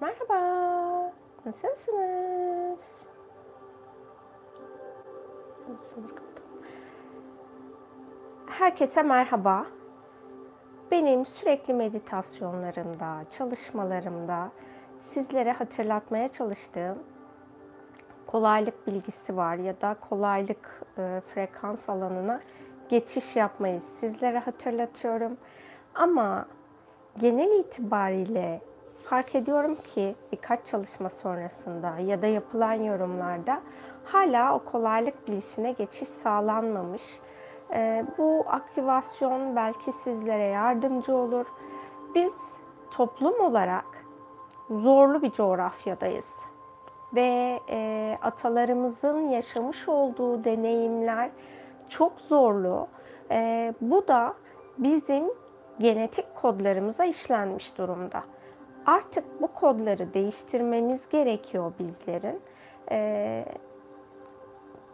Merhaba, nasılsınız? Herkese merhaba. Benim sürekli meditasyonlarımda, çalışmalarımda sizlere hatırlatmaya çalıştığım kolaylık bilgisi var ya da kolaylık e, frekans alanına geçiş yapmayı sizlere hatırlatıyorum. Ama genel itibariyle fark ediyorum ki birkaç çalışma sonrasında ya da yapılan yorumlarda hala o kolaylık bilişine geçiş sağlanmamış. E, bu aktivasyon belki sizlere yardımcı olur. Biz toplum olarak zorlu bir coğrafyadayız ve e, atalarımızın yaşamış olduğu deneyimler çok zorlu. E, bu da bizim genetik kodlarımıza işlenmiş durumda. Artık bu kodları değiştirmemiz gerekiyor bizlerin. E,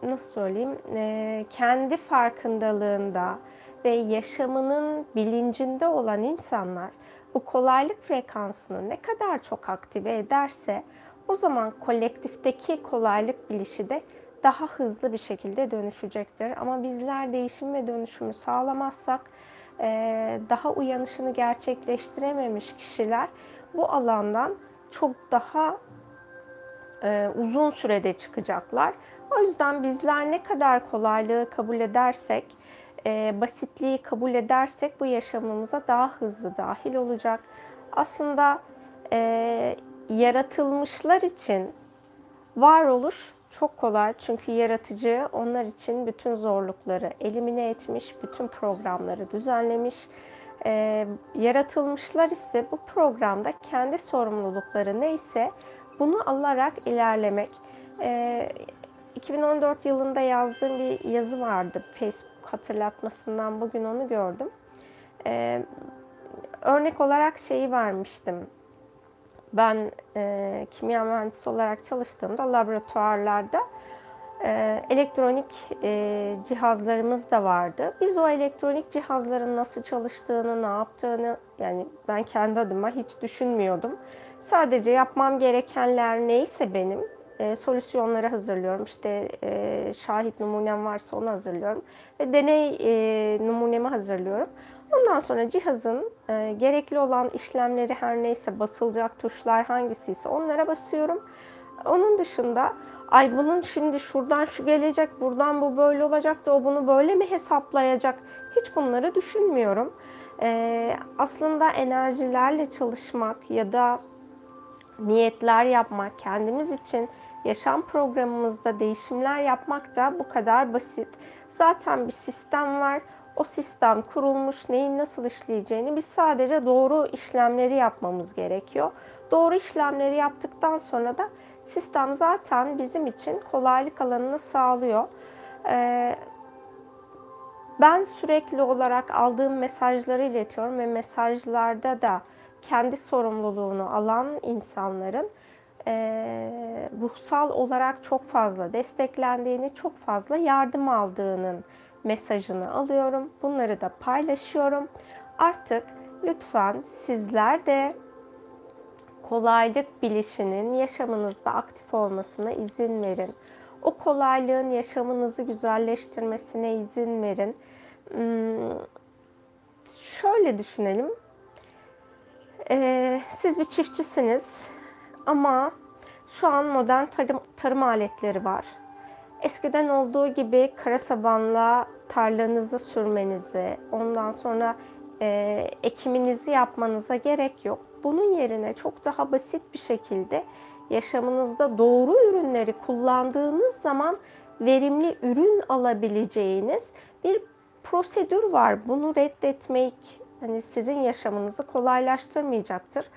nasıl söyleyeyim? E, kendi farkındalığında ve yaşamının bilincinde olan insanlar bu kolaylık frekansını ne kadar çok aktive ederse o zaman kolektifteki kolaylık bilişi de daha hızlı bir şekilde dönüşecektir. Ama bizler değişim ve dönüşümü sağlamazsak daha uyanışını gerçekleştirememiş kişiler bu alandan çok daha uzun sürede çıkacaklar. O yüzden bizler ne kadar kolaylığı kabul edersek, basitliği kabul edersek bu yaşamımıza daha hızlı dahil olacak. Aslında yaratılmışlar için varoluş çok kolay. Çünkü yaratıcı onlar için bütün zorlukları elimine etmiş, bütün programları düzenlemiş. E, yaratılmışlar ise bu programda kendi sorumlulukları neyse bunu alarak ilerlemek. E, 2014 yılında yazdığım bir yazı vardı. Facebook hatırlatmasından bugün onu gördüm. E, örnek olarak şeyi vermiştim ben e, kimya mühendisi olarak çalıştığımda laboratuvarlarda elektronik e, cihazlarımız da vardı. Biz o elektronik cihazların nasıl çalıştığını, ne yaptığını yani ben kendi adıma hiç düşünmüyordum. Sadece yapmam gerekenler neyse benim e, solüsyonları hazırlıyorum. İşte e, şahit numunem varsa onu hazırlıyorum ve deney e, numunemi hazırlıyorum. Ondan sonra cihazın e, gerekli olan işlemleri her neyse basılacak tuşlar hangisiyse onlara basıyorum. Onun dışında ay bunun şimdi şuradan şu gelecek, buradan bu böyle olacak da o bunu böyle mi hesaplayacak? Hiç bunları düşünmüyorum. E, aslında enerjilerle çalışmak ya da niyetler yapmak, kendimiz için yaşam programımızda değişimler yapmak da bu kadar basit. Zaten bir sistem var o sistem kurulmuş, neyin nasıl işleyeceğini biz sadece doğru işlemleri yapmamız gerekiyor. Doğru işlemleri yaptıktan sonra da sistem zaten bizim için kolaylık alanını sağlıyor. Ee, ben sürekli olarak aldığım mesajları iletiyorum ve mesajlarda da kendi sorumluluğunu alan insanların e, ruhsal olarak çok fazla desteklendiğini, çok fazla yardım aldığının mesajını alıyorum. Bunları da paylaşıyorum. Artık lütfen sizler de kolaylık bilişinin yaşamınızda aktif olmasına izin verin. O kolaylığın yaşamınızı güzelleştirmesine izin verin. Hmm, şöyle düşünelim. Ee, siz bir çiftçisiniz ama şu an modern tarım, tarım aletleri var. Eskiden olduğu gibi kara sabanla tarlanızı sürmenize, ondan sonra e, ekiminizi yapmanıza gerek yok. Bunun yerine çok daha basit bir şekilde yaşamınızda doğru ürünleri kullandığınız zaman verimli ürün alabileceğiniz bir prosedür var. Bunu reddetmek hani sizin yaşamınızı kolaylaştırmayacaktır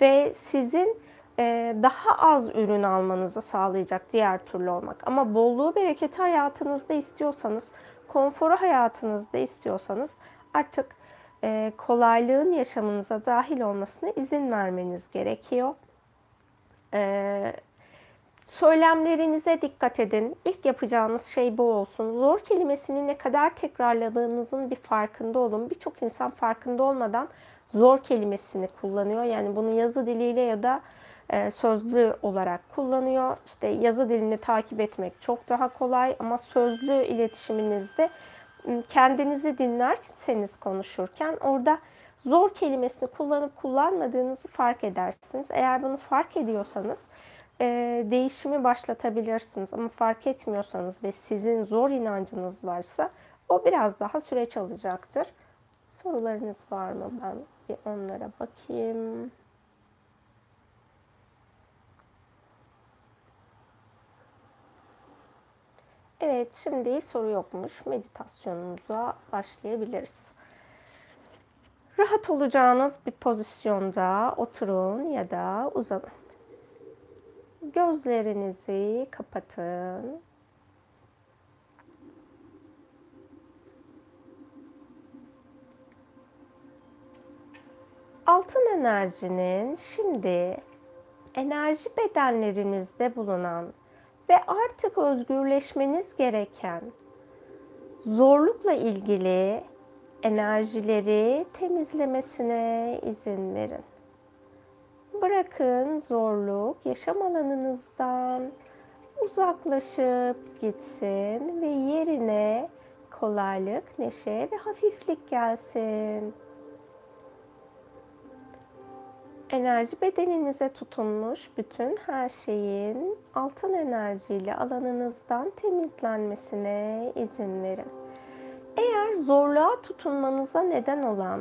ve sizin e, daha az ürün almanızı sağlayacak diğer türlü olmak. Ama bolluğu, bereketi hayatınızda istiyorsanız, konforu hayatınızda istiyorsanız artık e, kolaylığın yaşamınıza dahil olmasına izin vermeniz gerekiyor. E, söylemlerinize dikkat edin. İlk yapacağınız şey bu olsun. Zor kelimesini ne kadar tekrarladığınızın bir farkında olun. Birçok insan farkında olmadan zor kelimesini kullanıyor. Yani bunu yazı diliyle ya da e, sözlü olarak kullanıyor. İşte yazı dilini takip etmek çok daha kolay ama sözlü iletişiminizde kendinizi dinlerseniz konuşurken orada zor kelimesini kullanıp kullanmadığınızı fark edersiniz. Eğer bunu fark ediyorsanız değişimi başlatabilirsiniz ama fark etmiyorsanız ve sizin zor inancınız varsa o biraz daha süreç alacaktır. Sorularınız var mı? Ben bir onlara bakayım. Evet, şimdi soru yokmuş. Meditasyonumuza başlayabiliriz. Rahat olacağınız bir pozisyonda oturun ya da uzanın. Gözlerinizi kapatın. Altın enerjinin şimdi enerji bedenlerinizde bulunan ve artık özgürleşmeniz gereken zorlukla ilgili enerjileri temizlemesine izin verin. Bırakın zorluk yaşam alanınızdan uzaklaşıp gitsin ve yerine kolaylık, neşe ve hafiflik gelsin. Enerji bedeninize tutunmuş bütün her şeyin altın enerjiyle alanınızdan temizlenmesine izin verin. Eğer zorluğa tutunmanıza neden olan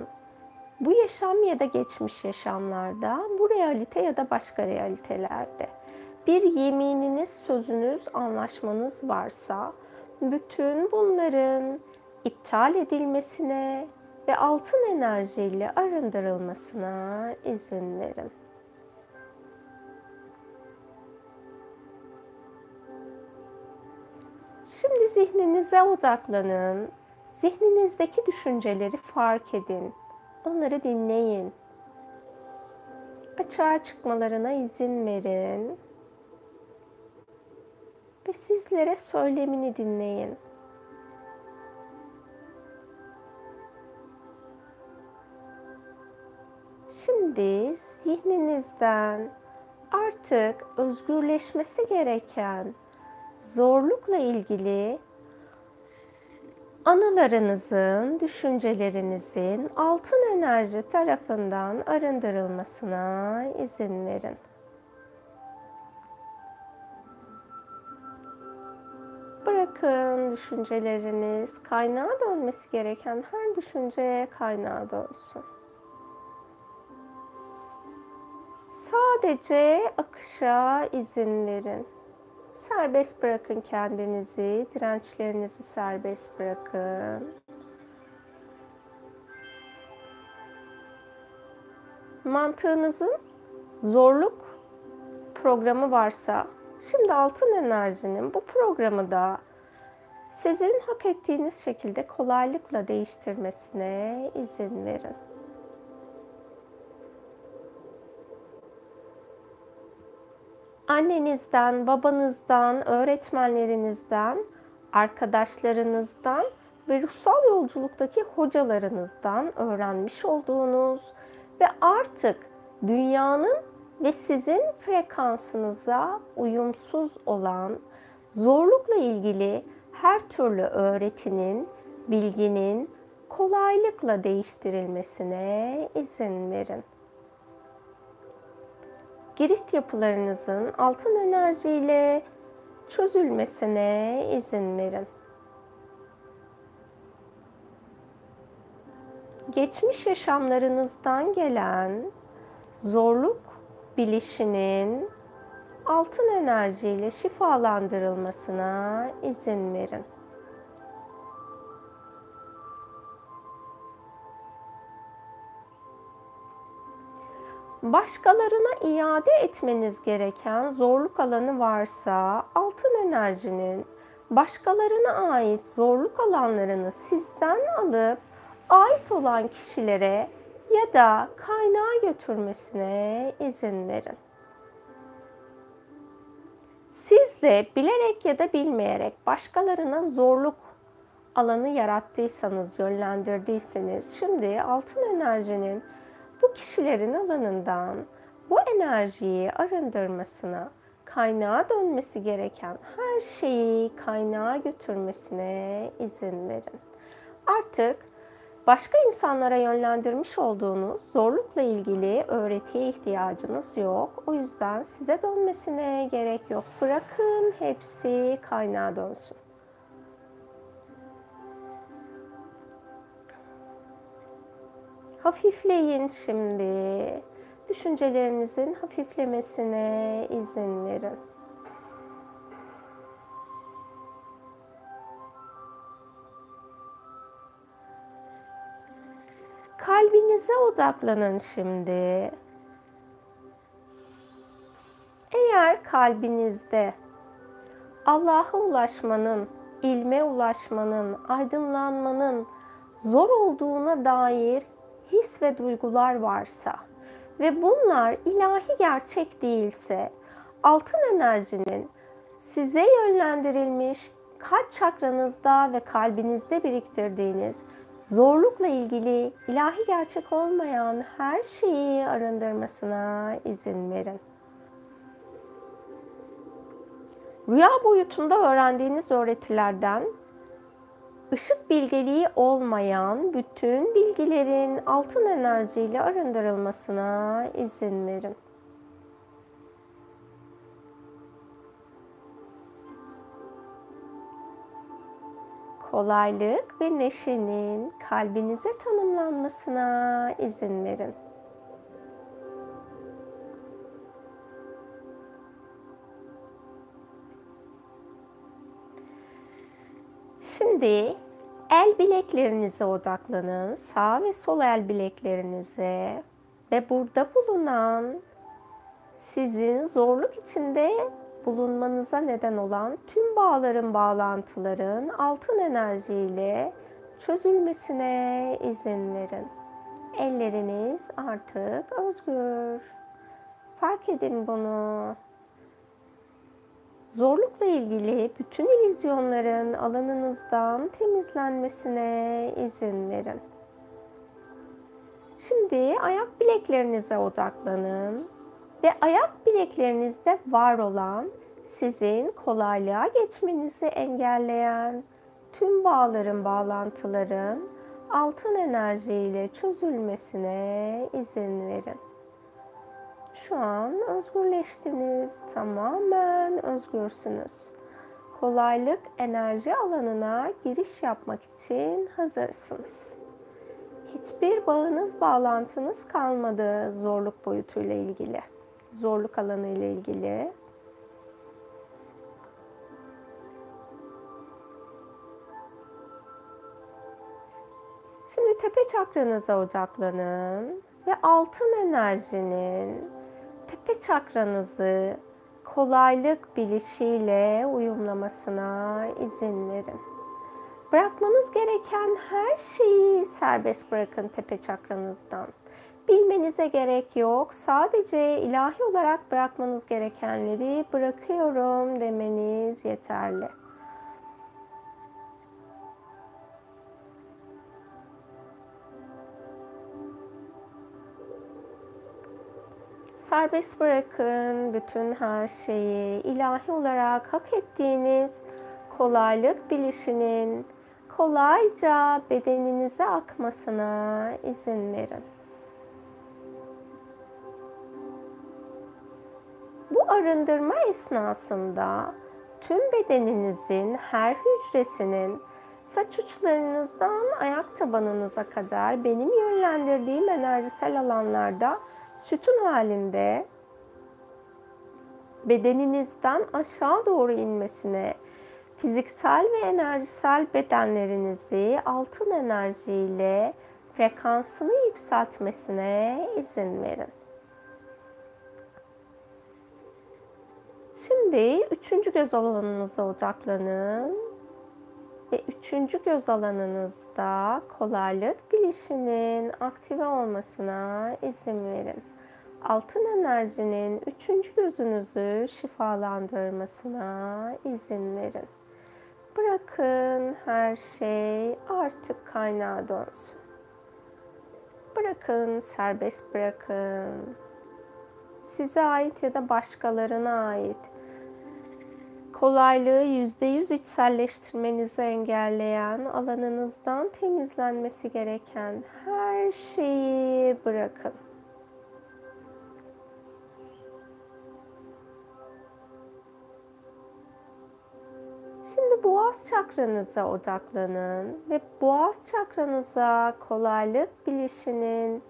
bu yaşam ya da geçmiş yaşamlarda, bu realite ya da başka realitelerde bir yemininiz, sözünüz, anlaşmanız varsa bütün bunların iptal edilmesine ve altın enerjiyle arındırılmasına izin verin. Şimdi zihninize odaklanın. Zihninizdeki düşünceleri fark edin. Onları dinleyin. Açığa çıkmalarına izin verin. Ve sizlere söylemini dinleyin. Şimdi zihninizden artık özgürleşmesi gereken zorlukla ilgili anılarınızın, düşüncelerinizin altın enerji tarafından arındırılmasına izin verin. Bırakın düşünceleriniz kaynağa dönmesi gereken her düşünceye kaynağa dönsün. Sadece akışa izin verin. Serbest bırakın kendinizi, dirençlerinizi serbest bırakın. Mantığınızın zorluk programı varsa, şimdi altın enerjinin bu programı da sizin hak ettiğiniz şekilde kolaylıkla değiştirmesine izin verin. Annenizden, babanızdan, öğretmenlerinizden, arkadaşlarınızdan ve ruhsal yolculuktaki hocalarınızdan öğrenmiş olduğunuz ve artık dünyanın ve sizin frekansınıza uyumsuz olan zorlukla ilgili her türlü öğretinin, bilginin kolaylıkla değiştirilmesine izin verin girift yapılarınızın altın enerjiyle çözülmesine izin verin. Geçmiş yaşamlarınızdan gelen zorluk bilişinin altın enerjiyle şifalandırılmasına izin verin. Başkalarına iade etmeniz gereken zorluk alanı varsa altın enerjinin başkalarına ait zorluk alanlarını sizden alıp ait olan kişilere ya da kaynağa götürmesine izin verin. Siz de bilerek ya da bilmeyerek başkalarına zorluk alanı yarattıysanız, yönlendirdiyseniz şimdi altın enerjinin bu kişilerin alanından bu enerjiyi arındırmasına, kaynağa dönmesi gereken her şeyi kaynağa götürmesine izin verin. Artık başka insanlara yönlendirmiş olduğunuz zorlukla ilgili öğretiye ihtiyacınız yok. O yüzden size dönmesine gerek yok. Bırakın hepsi kaynağa dönsün. Hafifleyin şimdi. Düşüncelerinizin hafiflemesine izin verin. Kalbinize odaklanın şimdi. Eğer kalbinizde Allah'a ulaşmanın, ilme ulaşmanın, aydınlanmanın zor olduğuna dair his ve duygular varsa ve bunlar ilahi gerçek değilse altın enerjinin size yönlendirilmiş kalp çakranızda ve kalbinizde biriktirdiğiniz zorlukla ilgili ilahi gerçek olmayan her şeyi arındırmasına izin verin. Rüya boyutunda öğrendiğiniz öğretilerden ışık bilgeliği olmayan bütün bilgilerin altın enerjiyle arındırılmasına izin verin. Kolaylık ve neşenin kalbinize tanımlanmasına izin verin. Şimdi el bileklerinize odaklanın. Sağ ve sol el bileklerinize ve burada bulunan sizin zorluk içinde bulunmanıza neden olan tüm bağların, bağlantıların altın enerjiyle çözülmesine izin verin. Elleriniz artık özgür. Fark edin bunu. Zorlukla ilgili bütün ilizyonların alanınızdan temizlenmesine izin verin. Şimdi ayak bileklerinize odaklanın ve ayak bileklerinizde var olan sizin kolaylığa geçmenizi engelleyen tüm bağların, bağlantıların altın enerjiyle çözülmesine izin verin. Şu an özgürleştiniz. Tamamen özgürsünüz. Kolaylık enerji alanına giriş yapmak için hazırsınız. Hiçbir bağınız, bağlantınız kalmadı zorluk boyutuyla ilgili. Zorluk alanı ile ilgili. Şimdi tepe çakranıza odaklanın ve altın enerjinin tepe çakranızı kolaylık bilişiyle uyumlamasına izin verin. Bırakmanız gereken her şeyi serbest bırakın tepe çakranızdan. Bilmenize gerek yok. Sadece ilahi olarak bırakmanız gerekenleri bırakıyorum demeniz yeterli. Serbest bırakın bütün her şeyi. ilahi olarak hak ettiğiniz kolaylık bilişinin kolayca bedeninize akmasına izin verin. Bu arındırma esnasında tüm bedeninizin her hücresinin saç uçlarınızdan ayak tabanınıza kadar benim yönlendirdiğim enerjisel alanlarda sütun halinde bedeninizden aşağı doğru inmesine, fiziksel ve enerjisel bedenlerinizi altın enerjiyle frekansını yükseltmesine izin verin. Şimdi üçüncü göz alanınıza odaklanın üçüncü göz alanınızda kolaylık bilişinin aktive olmasına izin verin. Altın enerjinin üçüncü gözünüzü şifalandırmasına izin verin. Bırakın her şey artık kaynağa dönsün. Bırakın, serbest bırakın. size ait ya da başkalarına ait kolaylığı %100 içselleştirmenizi engelleyen, alanınızdan temizlenmesi gereken her şeyi bırakın. Şimdi boğaz çakranıza odaklanın ve boğaz çakranıza kolaylık bilişinin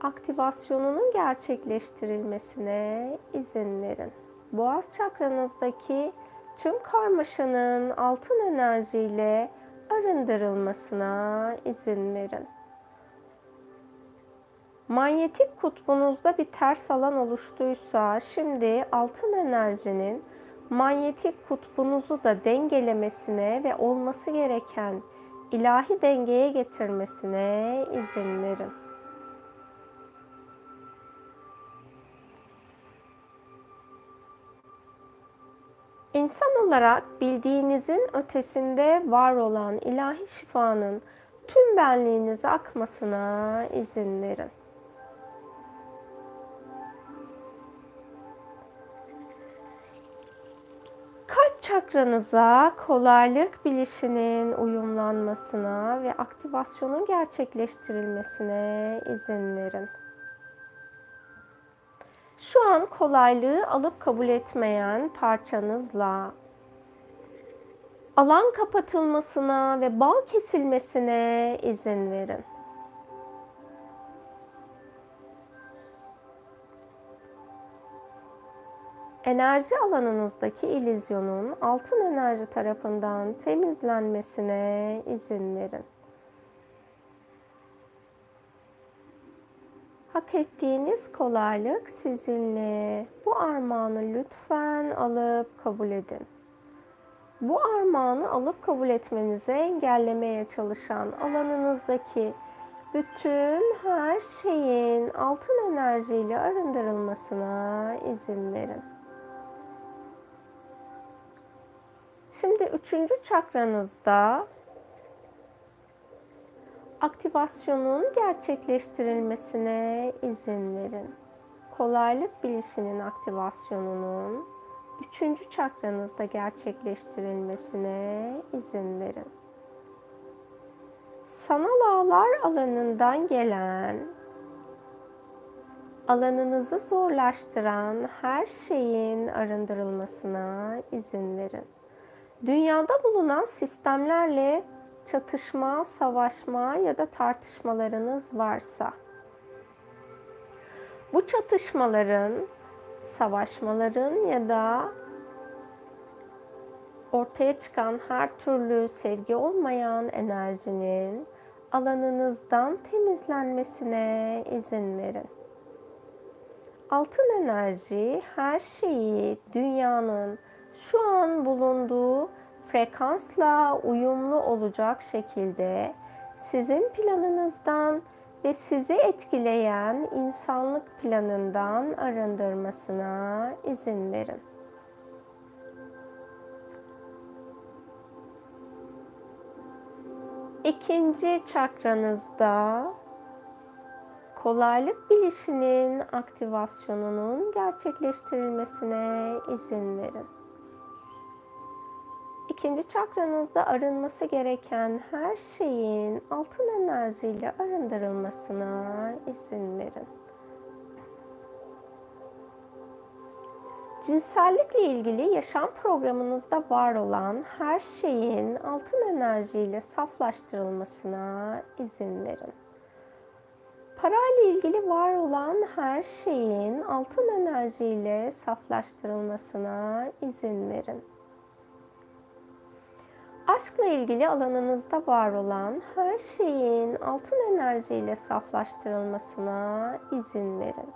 aktivasyonunun gerçekleştirilmesine izin verin. Boğaz çakranızdaki tüm karmaşanın altın enerjiyle arındırılmasına izin verin. Manyetik kutbunuzda bir ters alan oluştuysa şimdi altın enerjinin manyetik kutbunuzu da dengelemesine ve olması gereken ilahi dengeye getirmesine izin verin. İnsan olarak bildiğinizin ötesinde var olan ilahi şifanın tüm benliğinize akmasına izin verin. Kalp çakranıza kolaylık bilişinin uyumlanmasına ve aktivasyonun gerçekleştirilmesine izin verin. Şu an kolaylığı alıp kabul etmeyen parçanızla alan kapatılmasına ve bağ kesilmesine izin verin. Enerji alanınızdaki ilizyonun altın enerji tarafından temizlenmesine izin verin. Hak ettiğiniz kolaylık sizinle. Bu armağanı lütfen alıp kabul edin. Bu armağanı alıp kabul etmenizi engellemeye çalışan alanınızdaki bütün her şeyin altın enerjiyle arındırılmasına izin verin. Şimdi üçüncü çakranızda aktivasyonun gerçekleştirilmesine izin verin. Kolaylık bilişinin aktivasyonunun üçüncü çakranızda gerçekleştirilmesine izin verin. Sanal ağlar alanından gelen, alanınızı zorlaştıran her şeyin arındırılmasına izin verin. Dünyada bulunan sistemlerle çatışma, savaşma ya da tartışmalarınız varsa bu çatışmaların, savaşmaların ya da ortaya çıkan her türlü sevgi olmayan enerjinin alanınızdan temizlenmesine izin verin. Altın enerji her şeyi dünyanın şu an bulunduğu frekansla uyumlu olacak şekilde sizin planınızdan ve sizi etkileyen insanlık planından arındırmasına izin verin. İkinci çakranızda kolaylık bilişinin aktivasyonunun gerçekleştirilmesine izin verin. İkinci çakranızda arınması gereken her şeyin altın enerjiyle arındırılmasına izin verin. Cinsellikle ilgili yaşam programınızda var olan her şeyin altın enerjiyle saflaştırılmasına izin verin. Parayla ilgili var olan her şeyin altın enerjiyle saflaştırılmasına izin verin. Aşkla ilgili alanınızda var olan her şeyin altın enerjiyle saflaştırılmasına izin verin.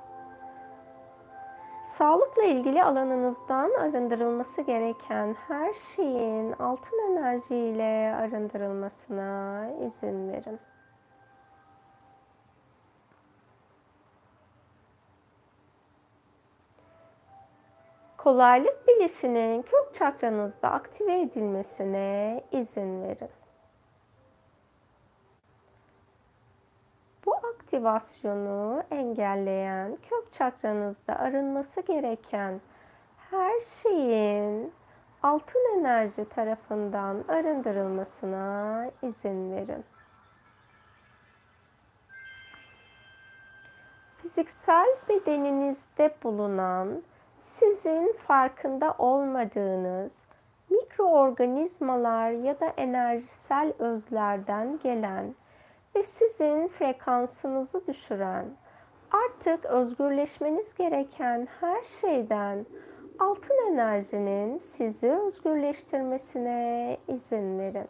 Sağlıkla ilgili alanınızdan arındırılması gereken her şeyin altın enerjiyle arındırılmasına izin verin. Kolaylık bilişinin kök çakranızda aktive edilmesine izin verin. Bu aktivasyonu engelleyen, kök çakranızda arınması gereken her şeyin altın enerji tarafından arındırılmasına izin verin. Fiziksel bedeninizde bulunan sizin farkında olmadığınız mikroorganizmalar ya da enerjisel özlerden gelen ve sizin frekansınızı düşüren, artık özgürleşmeniz gereken her şeyden altın enerjinin sizi özgürleştirmesine izin verin.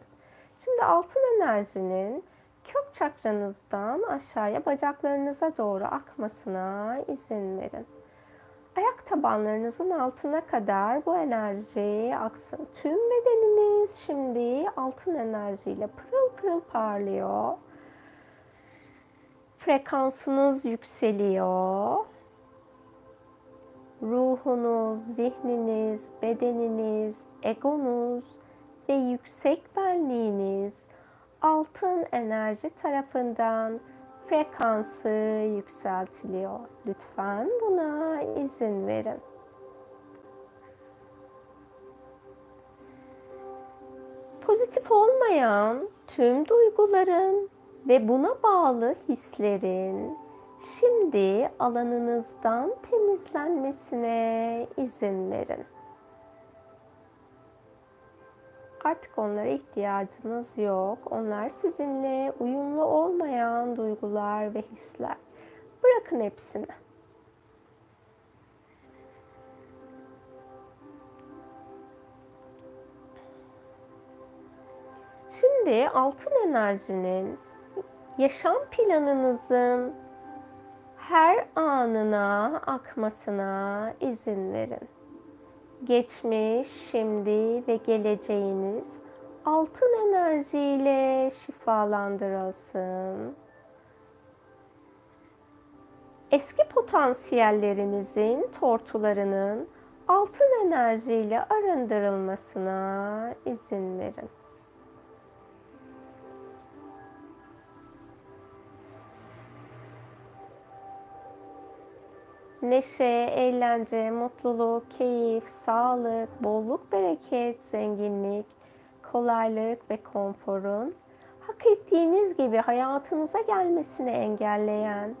Şimdi altın enerjinin kök çakranızdan aşağıya bacaklarınıza doğru akmasına izin verin. Ayak tabanlarınızın altına kadar bu enerji aksın. Tüm bedeniniz şimdi altın enerjiyle pırıl pırıl parlıyor. Frekansınız yükseliyor. Ruhunuz, zihniniz, bedeniniz, egonuz ve yüksek benliğiniz altın enerji tarafından frekansı yükseltiliyor. Lütfen buna izin verin. Pozitif olmayan tüm duyguların ve buna bağlı hislerin şimdi alanınızdan temizlenmesine izin verin. Artık onlara ihtiyacınız yok. Onlar sizinle uyumlu olmayan duygular ve hisler. Bırakın hepsini. Şimdi altın enerjinin yaşam planınızın her anına akmasına izin verin geçmiş, şimdi ve geleceğiniz altın enerjiyle şifalandırılsın. Eski potansiyellerinizin tortularının altın enerjiyle arındırılmasına izin verin. Neşe, eğlence, mutluluk, keyif, sağlık, bolluk, bereket, zenginlik, kolaylık ve konforun hak ettiğiniz gibi hayatınıza gelmesini engelleyen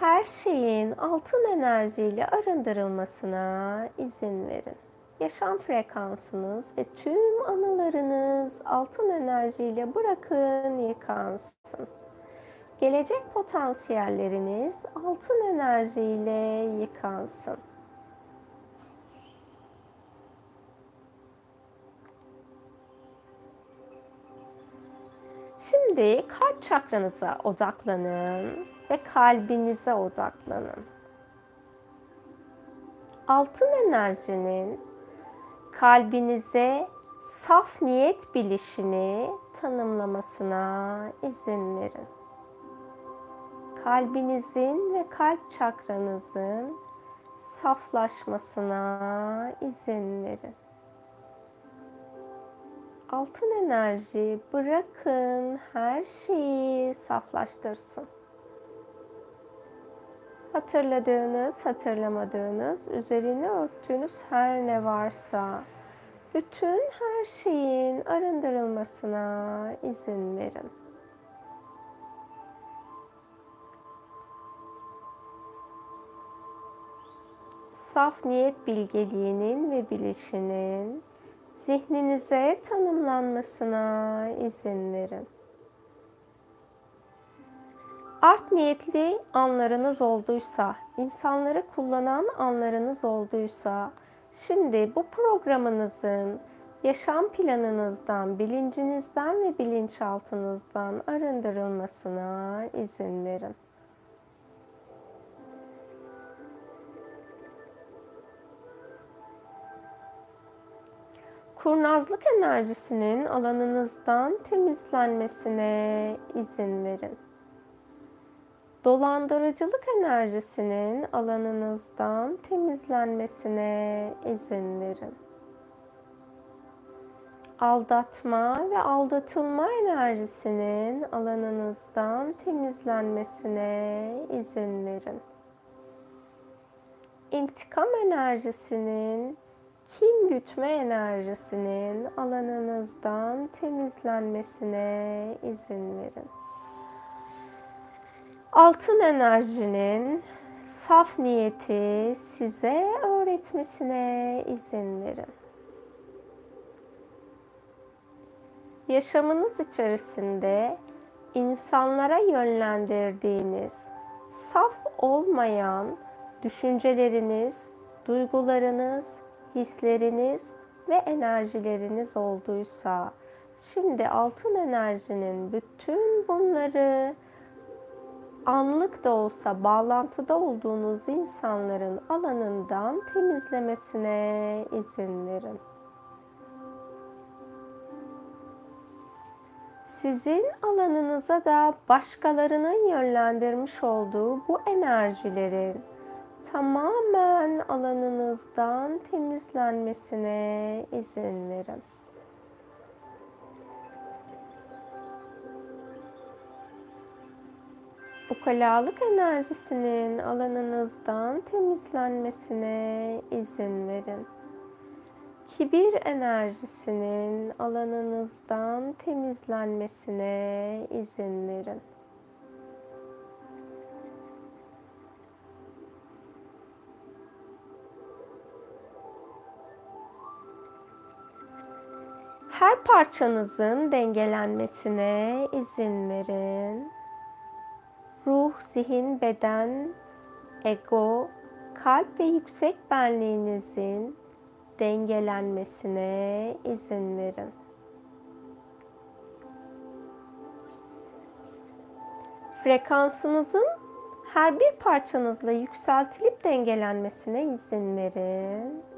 her şeyin altın enerjiyle arındırılmasına izin verin. Yaşam frekansınız ve tüm anılarınız altın enerjiyle bırakın yıkansın. Gelecek potansiyelleriniz altın enerjiyle yıkansın. Şimdi kalp çakranıza odaklanın ve kalbinize odaklanın. Altın enerjinin kalbinize saf niyet bilişini tanımlamasına izin verin kalbinizin ve kalp çakranızın saflaşmasına izin verin. Altın enerji bırakın her şeyi saflaştırsın. Hatırladığınız, hatırlamadığınız, üzerine örttüğünüz her ne varsa bütün her şeyin arındırılmasına izin verin. Saf niyet bilgeliğinin ve bilişinin zihninize tanımlanmasına izin verin. Art niyetli anlarınız olduysa, insanları kullanan anlarınız olduysa, şimdi bu programınızın yaşam planınızdan, bilincinizden ve bilinçaltınızdan arındırılmasına izin verin. Kurnazlık enerjisinin alanınızdan temizlenmesine izin verin. Dolandırıcılık enerjisinin alanınızdan temizlenmesine izin verin. aldatma ve aldatılma enerjisinin alanınızdan temizlenmesine izin verin. İntikam enerjisinin, kin gütme enerjisinin alanınızdan temizlenmesine izin verin. Altın enerjinin saf niyeti size öğretmesine izin verin. yaşamınız içerisinde insanlara yönlendirdiğiniz saf olmayan düşünceleriniz, duygularınız, hisleriniz ve enerjileriniz olduysa şimdi altın enerjinin bütün bunları anlık da olsa bağlantıda olduğunuz insanların alanından temizlemesine izin verin. sizin alanınıza da başkalarının yönlendirmiş olduğu bu enerjilerin tamamen alanınızdan temizlenmesine izin verin. Ukalalık enerjisinin alanınızdan temizlenmesine izin verin kibir enerjisinin alanınızdan temizlenmesine izin verin. Parçanızın dengelenmesine izin verin. Ruh, zihin, beden, ego, kalp ve yüksek benliğinizin dengelenmesine izin verin. Frekansınızın her bir parçanızla yükseltilip dengelenmesine izin verin.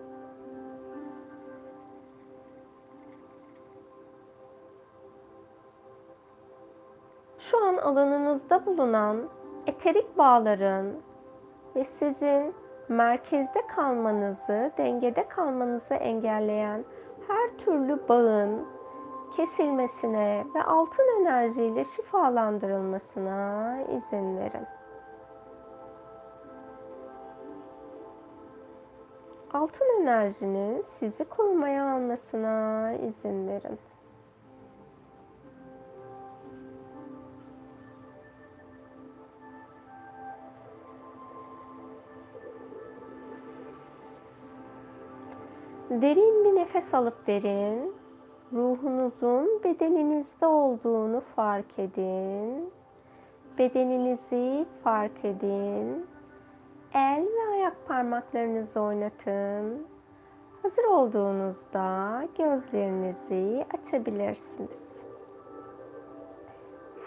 Alanınızda bulunan eterik bağların ve sizin merkezde kalmanızı, dengede kalmanızı engelleyen her türlü bağın kesilmesine ve altın enerjiyle şifalandırılmasına izin verin. Altın enerjinin sizi korumaya almasına izin verin. Derin bir nefes alıp verin. Ruhunuzun bedeninizde olduğunu fark edin. Bedeninizi fark edin. El ve ayak parmaklarınızı oynatın. Hazır olduğunuzda gözlerinizi açabilirsiniz.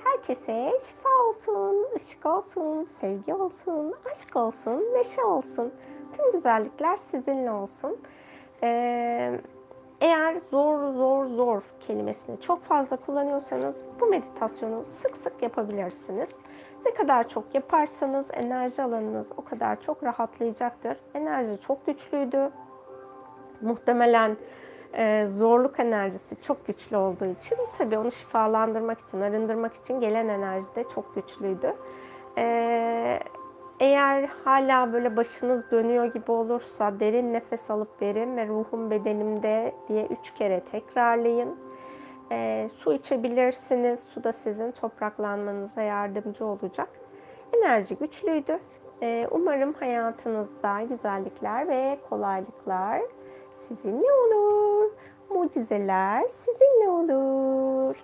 Herkese şifa olsun, ışık olsun, sevgi olsun, aşk olsun, neşe olsun. Tüm güzellikler sizinle olsun. Ee, eğer zor zor zor kelimesini çok fazla kullanıyorsanız bu meditasyonu sık sık yapabilirsiniz. Ne kadar çok yaparsanız enerji alanınız o kadar çok rahatlayacaktır. Enerji çok güçlüydü. Muhtemelen e, zorluk enerjisi çok güçlü olduğu için tabii onu şifalandırmak için, arındırmak için gelen enerji de çok güçlüydü. E, eğer hala böyle başınız dönüyor gibi olursa derin nefes alıp verin ve ruhum bedenimde diye üç kere tekrarlayın. E, su içebilirsiniz. Su da sizin topraklanmanıza yardımcı olacak. Enerji güçlüydü. E, umarım hayatınızda güzellikler ve kolaylıklar sizinle olur. Mucizeler sizinle olur.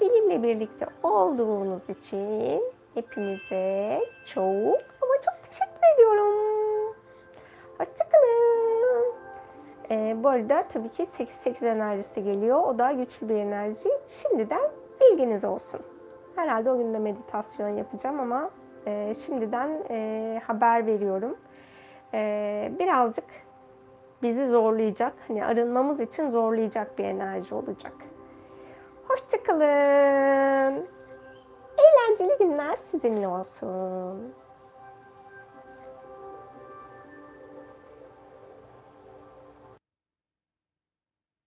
Benimle birlikte olduğunuz için Hepinize çok ama çok teşekkür ediyorum. Hoşçakalın. Ee, bu arada tabii ki 8-8 enerjisi geliyor. O da güçlü bir enerji. Şimdiden bilginiz olsun. Herhalde o gün de meditasyon yapacağım ama e, şimdiden e, haber veriyorum. E, birazcık bizi zorlayacak, hani arınmamız için zorlayacak bir enerji olacak. Hoşçakalın eğlenceli günler sizinle olsun.